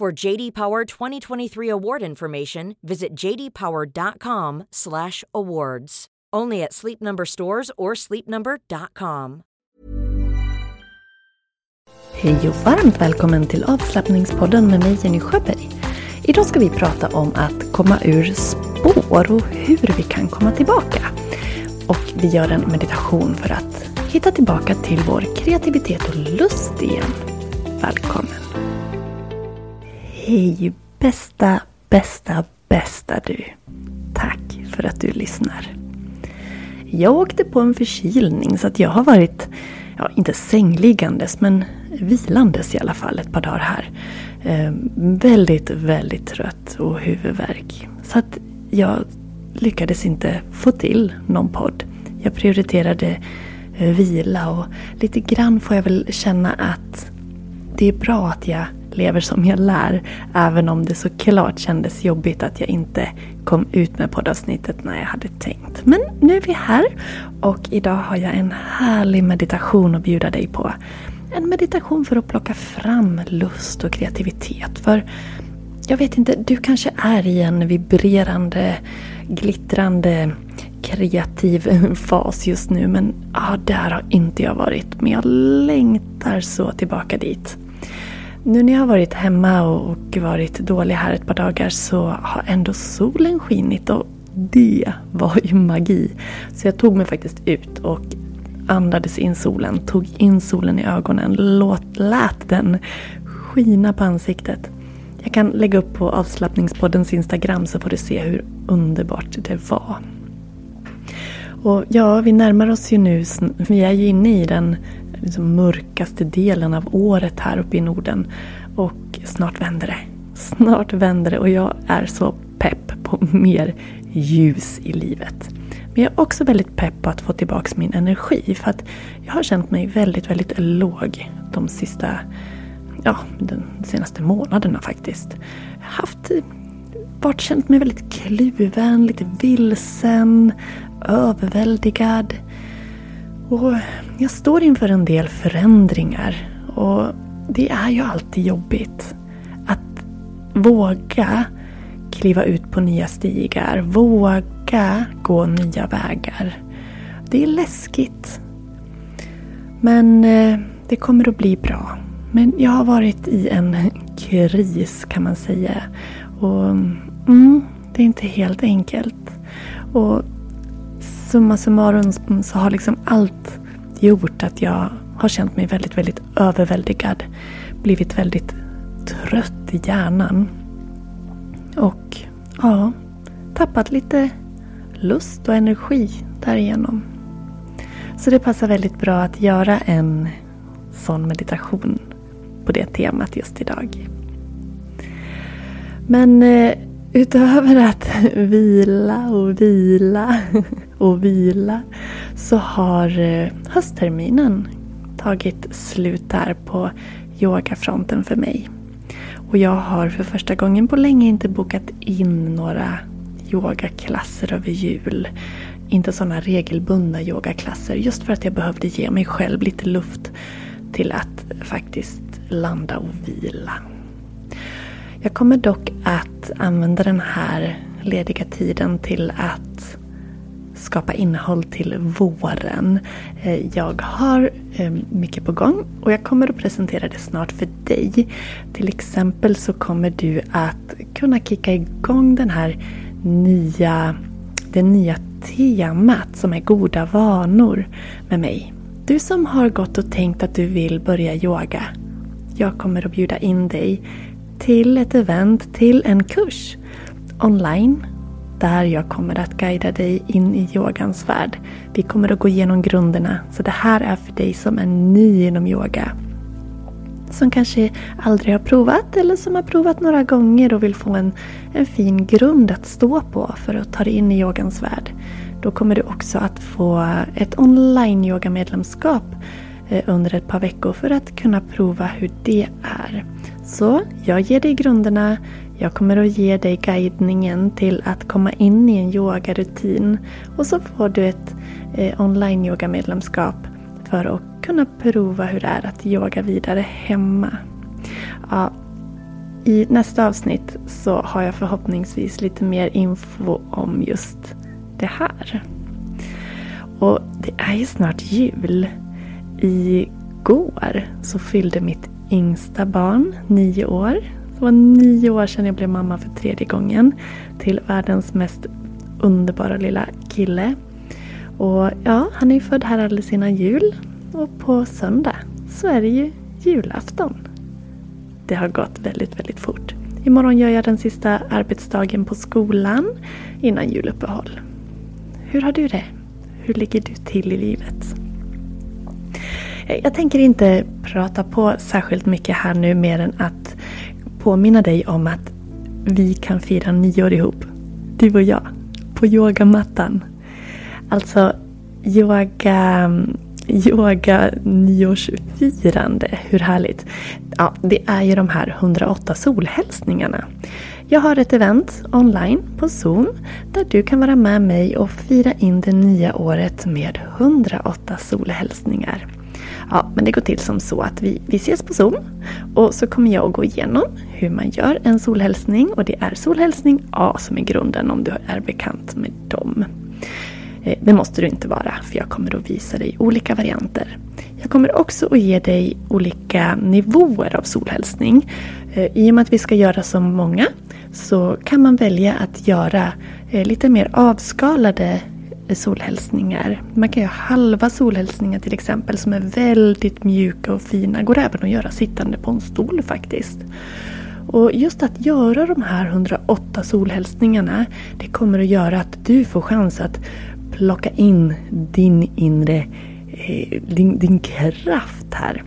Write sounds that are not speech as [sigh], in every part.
For JD Power 2023 award information, visit jdpower.com/awards. Only at Sleep Number stores or sleepnumber.com. Hej och varmt välkommen till avslappningspodden med mig Jenny Sjöberg. Idag ska vi prata om att komma ur spår och hur vi kan komma tillbaka. Och vi gör en meditation för att hitta tillbaka till vår kreativitet och lust igen. Välkommen! Hej bästa, bästa, bästa du! Tack för att du lyssnar. Jag åkte på en förkylning så att jag har varit, ja inte sängliggandes men vilandes i alla fall ett par dagar här. Eh, väldigt, väldigt trött och huvudvärk. Så att jag lyckades inte få till någon podd. Jag prioriterade eh, vila och lite grann får jag väl känna att det är bra att jag lever som jag lär. Även om det såklart kändes jobbigt att jag inte kom ut med poddavsnittet när jag hade tänkt. Men nu är vi här och idag har jag en härlig meditation att bjuda dig på. En meditation för att plocka fram lust och kreativitet. För jag vet inte, du kanske är i en vibrerande, glittrande, kreativ [laughs] fas just nu. Men ah, där har inte jag varit. Men jag längtar så tillbaka dit. Nu när jag har varit hemma och varit dålig här ett par dagar så har ändå solen skinit och det var ju magi. Så jag tog mig faktiskt ut och andades in solen, tog in solen i ögonen, låt, lät den skina på ansiktet. Jag kan lägga upp på avslappningspoddens Instagram så får du se hur underbart det var. Och ja, vi närmar oss ju nu, vi är ju inne i den liksom mörkaste delen av året här uppe i Norden. Och snart vänder det. Snart vänder det och jag är så pepp på mer ljus i livet. Men jag är också väldigt pepp på att få tillbaka min energi för att jag har känt mig väldigt, väldigt låg de sista, ja, de senaste månaderna faktiskt. Jag har haft, varit känt mig väldigt kluven, lite vilsen, överväldigad. Och jag står inför en del förändringar och det är ju alltid jobbigt. Att våga kliva ut på nya stigar, våga gå nya vägar. Det är läskigt. Men eh, det kommer att bli bra. Men jag har varit i en kris kan man säga. Och mm, Det är inte helt enkelt. Och summa summarum så har liksom allt gjort att jag har känt mig väldigt, väldigt överväldigad. Blivit väldigt trött i hjärnan. Och ja, tappat lite lust och energi därigenom. Så det passar väldigt bra att göra en sån meditation på det temat just idag. Men eh, utöver att vila och vila [laughs] och vila så har eh, höstterminen tagit slut där på yogafronten för mig. Och jag har för första gången på länge inte bokat in några yogaklasser över jul. Inte sådana regelbundna yogaklasser just för att jag behövde ge mig själv lite luft till att faktiskt landa och vila. Jag kommer dock att använda den här lediga tiden till att skapa innehåll till våren. Eh, jag har eh, mycket på gång och jag kommer att presentera det snart för dig. Till exempel så kommer du att kunna kicka igång den här nya, det nya temat som är goda vanor med mig. Du som har gått och tänkt att du vill börja yoga. Jag kommer att bjuda in dig till ett event, till en kurs online där jag kommer att guida dig in i yogans värld. Vi kommer att gå igenom grunderna, så det här är för dig som är ny inom yoga. Som kanske aldrig har provat eller som har provat några gånger och vill få en, en fin grund att stå på för att ta dig in i yogans värld. Då kommer du också att få ett online yogamedlemskap eh, under ett par veckor för att kunna prova hur det är. Så jag ger dig grunderna, jag kommer att ge dig guidningen till att komma in i en yogarutin och så får du ett eh, online yogamedlemskap för att kunna prova hur det är att yoga vidare hemma. Ja, I nästa avsnitt så har jag förhoppningsvis lite mer info om just det här. Och det är ju snart jul. Igår så fyllde mitt yngsta barn nio år. Det var nio år sedan jag blev mamma för tredje gången till världens mest underbara lilla kille. Och ja, han är ju född här alldeles innan jul. Och på söndag så är det ju julafton. Det har gått väldigt, väldigt fort. Imorgon gör jag den sista arbetsdagen på skolan innan juluppehåll. Hur har du det? Hur ligger du till i livet? Jag tänker inte prata på särskilt mycket här nu mer än att påminna dig om att vi kan fira nyår ihop. Du och jag. På yogamattan. Alltså yoga, yoga nyårsfirande. Hur härligt? Ja, det är ju de här 108 solhälsningarna. Jag har ett event online på Zoom där du kan vara med mig och fira in det nya året med 108 solhälsningar. Ja, men det går till som så att vi, vi ses på Zoom och så kommer jag att gå igenom hur man gör en solhälsning och det är solhälsning A som är grunden om du är bekant med dem. Eh, det måste du inte vara för jag kommer att visa dig olika varianter. Jag kommer också att ge dig olika nivåer av solhälsning. Eh, I och med att vi ska göra så många så kan man välja att göra eh, lite mer avskalade solhälsningar. Man kan göra halva solhälsningar till exempel som är väldigt mjuka och fina. Går även att göra sittande på en stol faktiskt. Och just att göra de här 108 solhälsningarna det kommer att göra att du får chans att plocka in din inre eh, din, din kraft här.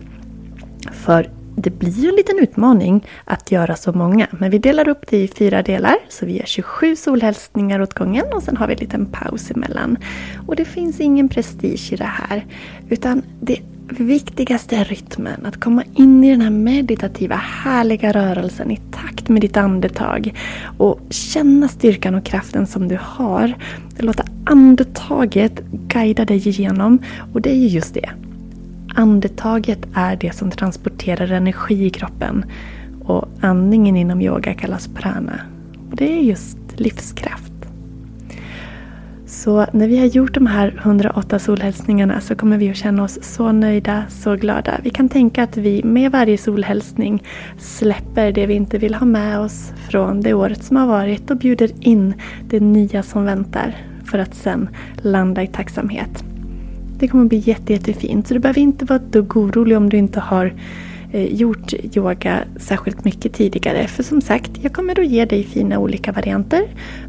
För det blir ju en liten utmaning att göra så många. Men vi delar upp det i fyra delar. Så vi gör 27 solhälsningar åt gången och sen har vi en liten paus emellan. Och det finns ingen prestige i det här. Utan det viktigaste är rytmen. Att komma in i den här meditativa, härliga rörelsen i takt med ditt andetag. Och känna styrkan och kraften som du har. Låta andetaget guida dig igenom. Och det är ju just det. Andetaget är det som transporterar energi i kroppen. Och andningen inom yoga kallas prana. Och det är just livskraft. Så när vi har gjort de här 108 solhälsningarna så kommer vi att känna oss så nöjda, så glada. Vi kan tänka att vi med varje solhälsning släpper det vi inte vill ha med oss från det året som har varit och bjuder in det nya som väntar för att sen landa i tacksamhet. Det kommer bli jätte, jättefint. Så du behöver inte vara ett dugg orolig om du inte har eh, gjort yoga särskilt mycket tidigare. För som sagt, jag kommer att ge dig fina olika varianter.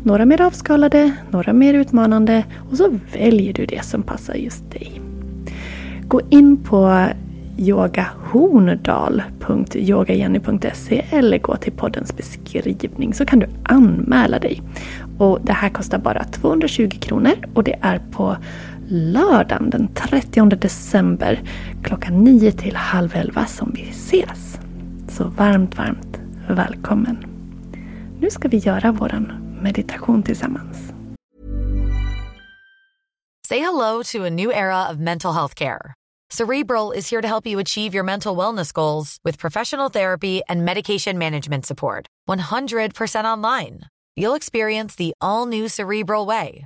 Några mer avskalade, några mer utmanande och så väljer du det som passar just dig. Gå in på yogahorndal.yogajenny.se eller gå till poddens beskrivning så kan du anmäla dig. Och Det här kostar bara 220 kronor och det är på lördagen den 30 december klockan 9 till halv 11 som vi ses. Så varmt, varmt välkommen. Nu ska vi göra vår meditation tillsammans. Say hello to a new era of mental health care. Cerebral is here to help you achieve your mental wellness goals with professional therapy and medication management support. 100% online. You'll experience the all new Cerebral Way,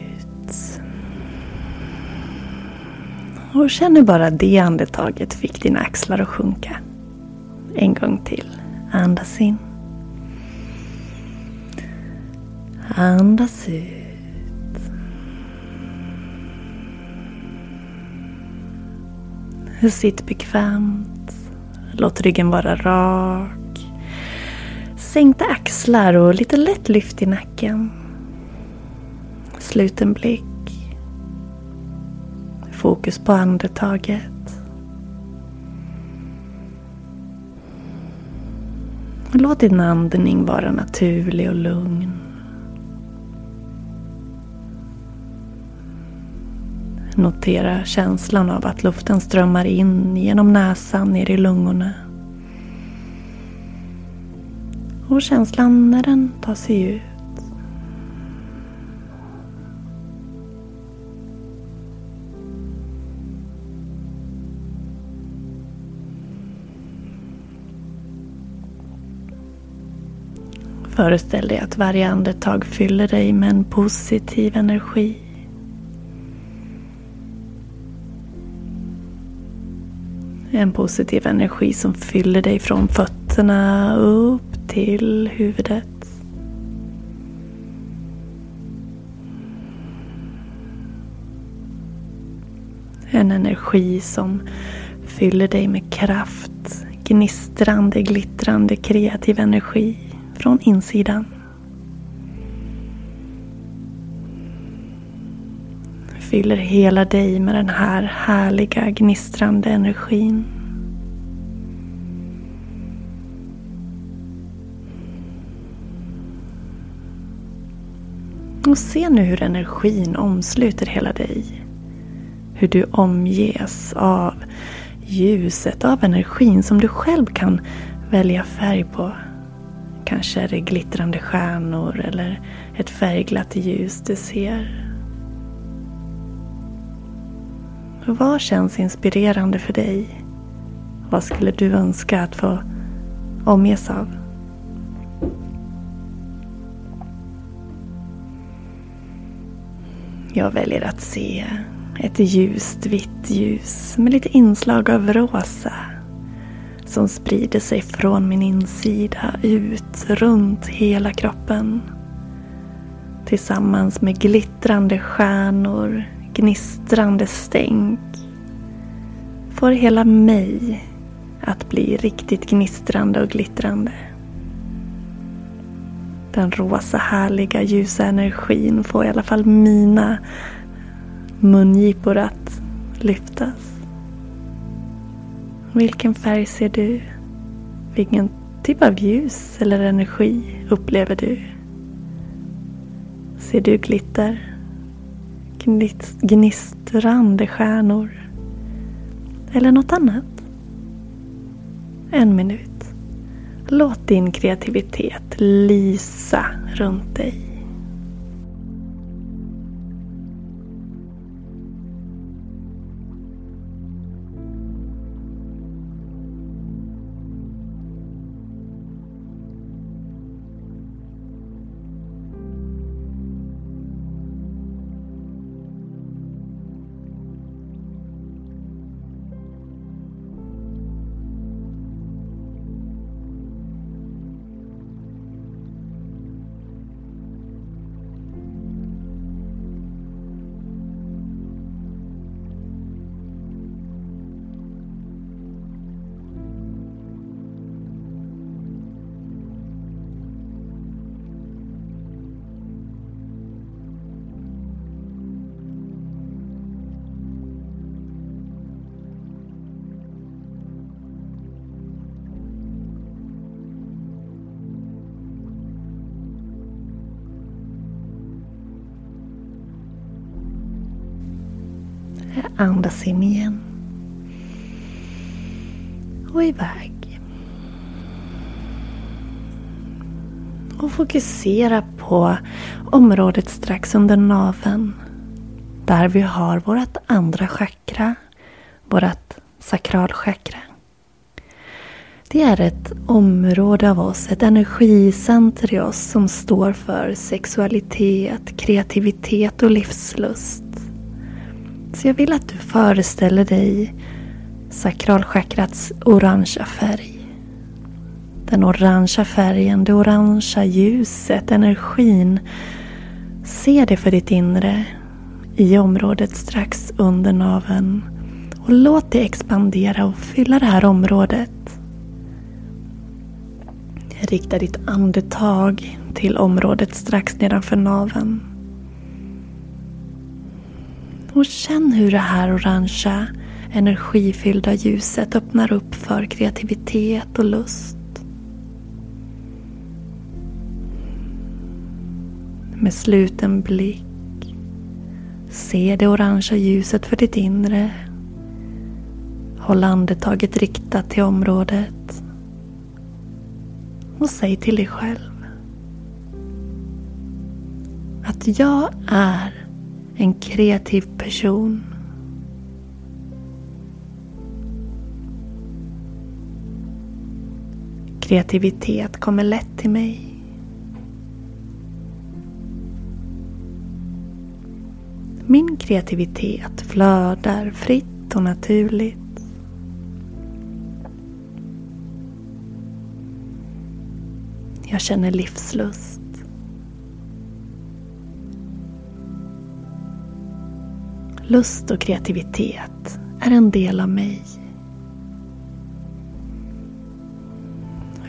Och känn hur bara det andetaget fick dina axlar att sjunka. En gång till. Andas in. Andas ut. Sitt bekvämt. Låt ryggen vara rak. Sänkta axlar och lite lätt lyft i nacken. Sluten blick. Fokus på andetaget. Låt din andning vara naturlig och lugn. Notera känslan av att luften strömmar in genom näsan ner i lungorna. Och känslan när den tar sig ut. Föreställ dig att varje andetag fyller dig med en positiv energi. En positiv energi som fyller dig från fötterna upp till huvudet. En energi som fyller dig med kraft, gnistrande, glittrande, kreativ energi från insidan. Fyller hela dig med den här härliga gnistrande energin. Och se nu hur energin omsluter hela dig. Hur du omges av ljuset, av energin som du själv kan välja färg på. Kanske är det glittrande stjärnor eller ett färgglatt ljus du ser. Vad känns inspirerande för dig? Vad skulle du önska att få omges av? Jag väljer att se ett ljust vitt ljus med lite inslag av rosa som sprider sig från min insida ut runt hela kroppen. Tillsammans med glittrande stjärnor, gnistrande stänk får hela mig att bli riktigt gnistrande och glittrande. Den rosa härliga ljusa energin får i alla fall mina mungipor att lyftas. Vilken färg ser du? Vilken typ av ljus eller energi upplever du? Ser du glitter? Gnistrande stjärnor? Eller något annat? En minut. Låt din kreativitet lysa runt dig. Andas in igen. Och iväg. Och fokusera på området strax under naveln. Där vi har vårt andra chakra. Vårt sakralchakra. Det är ett område av oss, ett energicenter i oss som står för sexualitet, kreativitet och livslust. Så jag vill att du föreställer dig sakralchakrats orangea färg. Den orangea färgen, det orangea ljuset, energin. Se det för ditt inre i området strax under naveln. Och låt det expandera och fylla det här området. Rikta ditt andetag till området strax nedanför naveln. Och känn hur det här orangea energifyllda ljuset öppnar upp för kreativitet och lust. Med sluten blick Se det orangea ljuset för ditt inre. Håll andetaget riktat till området. Och säg till dig själv att jag är en kreativ person. Kreativitet kommer lätt till mig. Min kreativitet flödar fritt och naturligt. Jag känner livslust. Lust och kreativitet är en del av mig.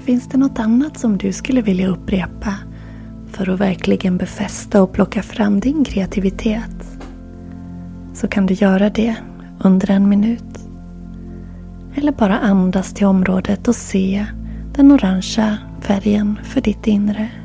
Finns det något annat som du skulle vilja upprepa för att verkligen befästa och plocka fram din kreativitet? Så kan du göra det under en minut. Eller bara andas till området och se den orangea färgen för ditt inre.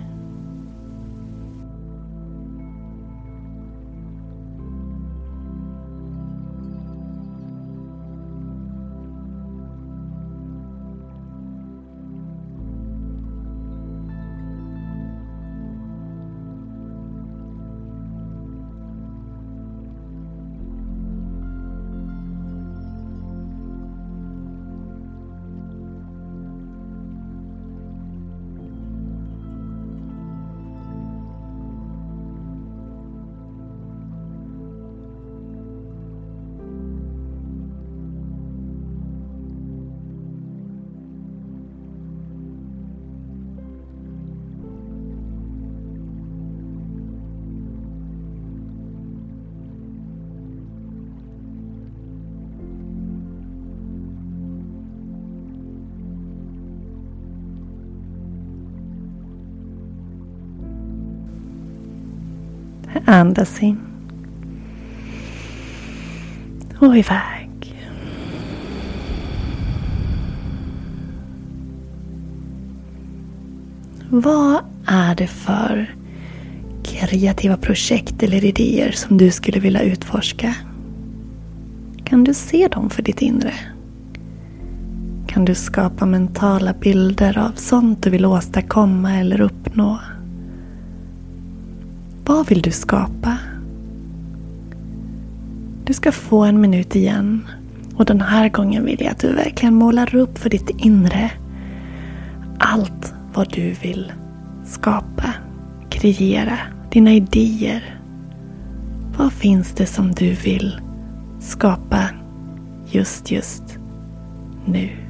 Andas in. Och iväg. Vad är det för kreativa projekt eller idéer som du skulle vilja utforska? Kan du se dem för ditt inre? Kan du skapa mentala bilder av sånt du vill åstadkomma eller uppnå? Vad vill du skapa? Du ska få en minut igen och den här gången vill jag att du verkligen målar upp för ditt inre allt vad du vill skapa, kreera, dina idéer. Vad finns det som du vill skapa just, just nu?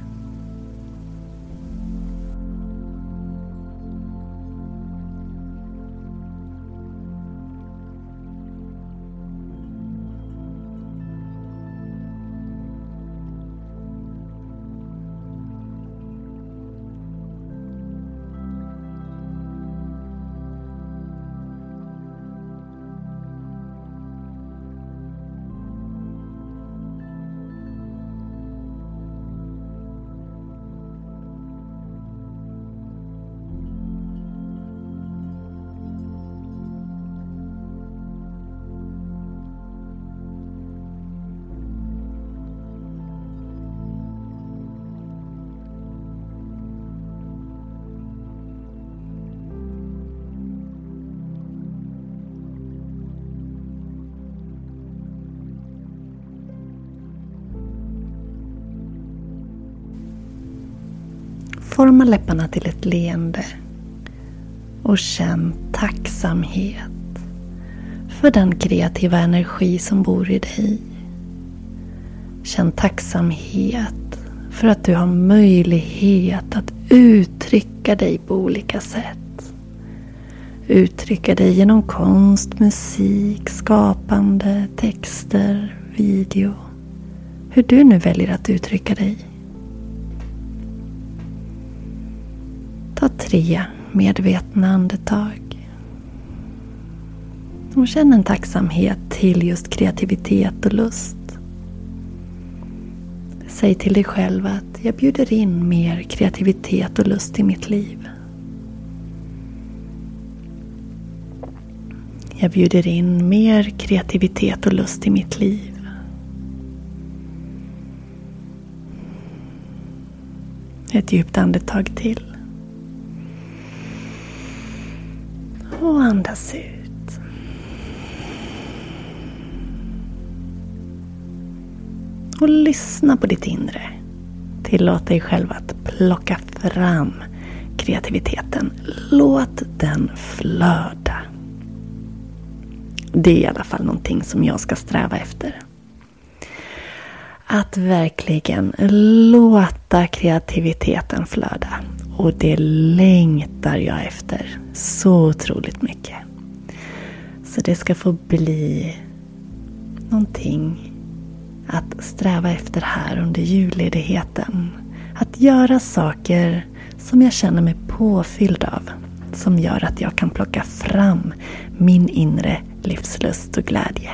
Forma läpparna till ett leende och känn tacksamhet för den kreativa energi som bor i dig. Känn tacksamhet för att du har möjlighet att uttrycka dig på olika sätt. Uttrycka dig genom konst, musik, skapande, texter, video. Hur du nu väljer att uttrycka dig. Ta tre medvetna andetag. Och känn en tacksamhet till just kreativitet och lust. Säg till dig själv att jag bjuder in mer kreativitet och lust i mitt liv. Jag bjuder in mer kreativitet och lust i mitt liv. Ett djupt andetag till. Andas ut. Och lyssna på ditt inre. Tillåt dig själv att plocka fram kreativiteten. Låt den flöda. Det är i alla fall någonting som jag ska sträva efter. Att verkligen låta kreativiteten flöda. Och det längtar jag efter så otroligt mycket. Så det ska få bli någonting att sträva efter här under julledigheten. Att göra saker som jag känner mig påfylld av. Som gör att jag kan plocka fram min inre livslust och glädje.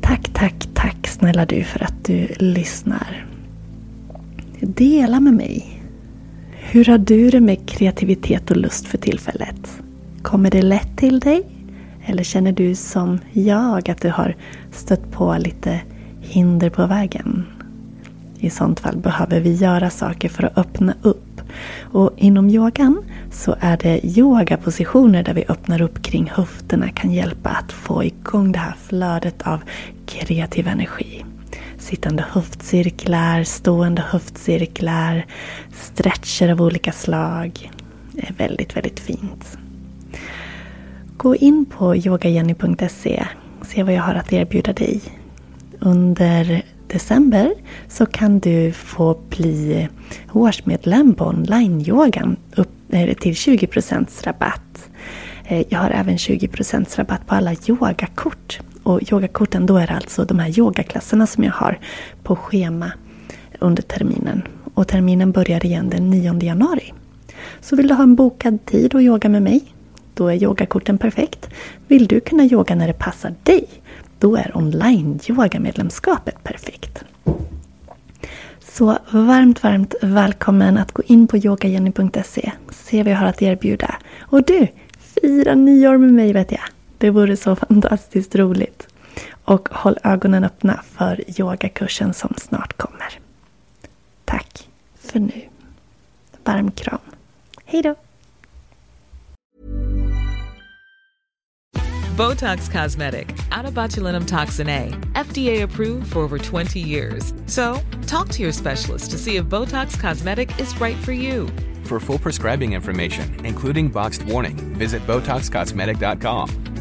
Tack, tack, tack snälla du för att du lyssnar. Dela med mig. Hur har du det med kreativitet och lust för tillfället? Kommer det lätt till dig? Eller känner du som jag att du har stött på lite hinder på vägen? I sånt fall behöver vi göra saker för att öppna upp. Och inom yogan så är det yogapositioner där vi öppnar upp kring höfterna kan hjälpa att få igång det här flödet av kreativ energi sittande höftcirklar, stående höftcirklar, stretcher av olika slag. Det är väldigt, väldigt fint. Gå in på yogajenny.se Se vad jag har att erbjuda dig. Under december så kan du få bli årsmedlem på online-yogan eh, till 20% rabatt. Eh, jag har även 20% rabatt på alla yogakort och yogakorten, då är det alltså de här yogaklasserna som jag har på schema under terminen. Och terminen börjar igen den 9 januari. Så vill du ha en bokad tid och yoga med mig? Då är yogakorten perfekt. Vill du kunna yoga när det passar dig? Då är online-yogamedlemskapet perfekt. Så varmt, varmt välkommen att gå in på yogajenny.se. Se vad jag har att erbjuda. Och du, fira nyår med mig vet jag. Det vore så fantastiskt roligt. Och håll ögonen öppna för yogakursen som snart kommer. Tack för nu. Varm kram. Hej då! Botox Cosmetic, out of botulinum toxin A, FDA approved for over 20 years. So, talk to your specialist to see if Botox Cosmetic is right for you. For full prescribing information, including boxed warning, visit BotoxCosmetic.com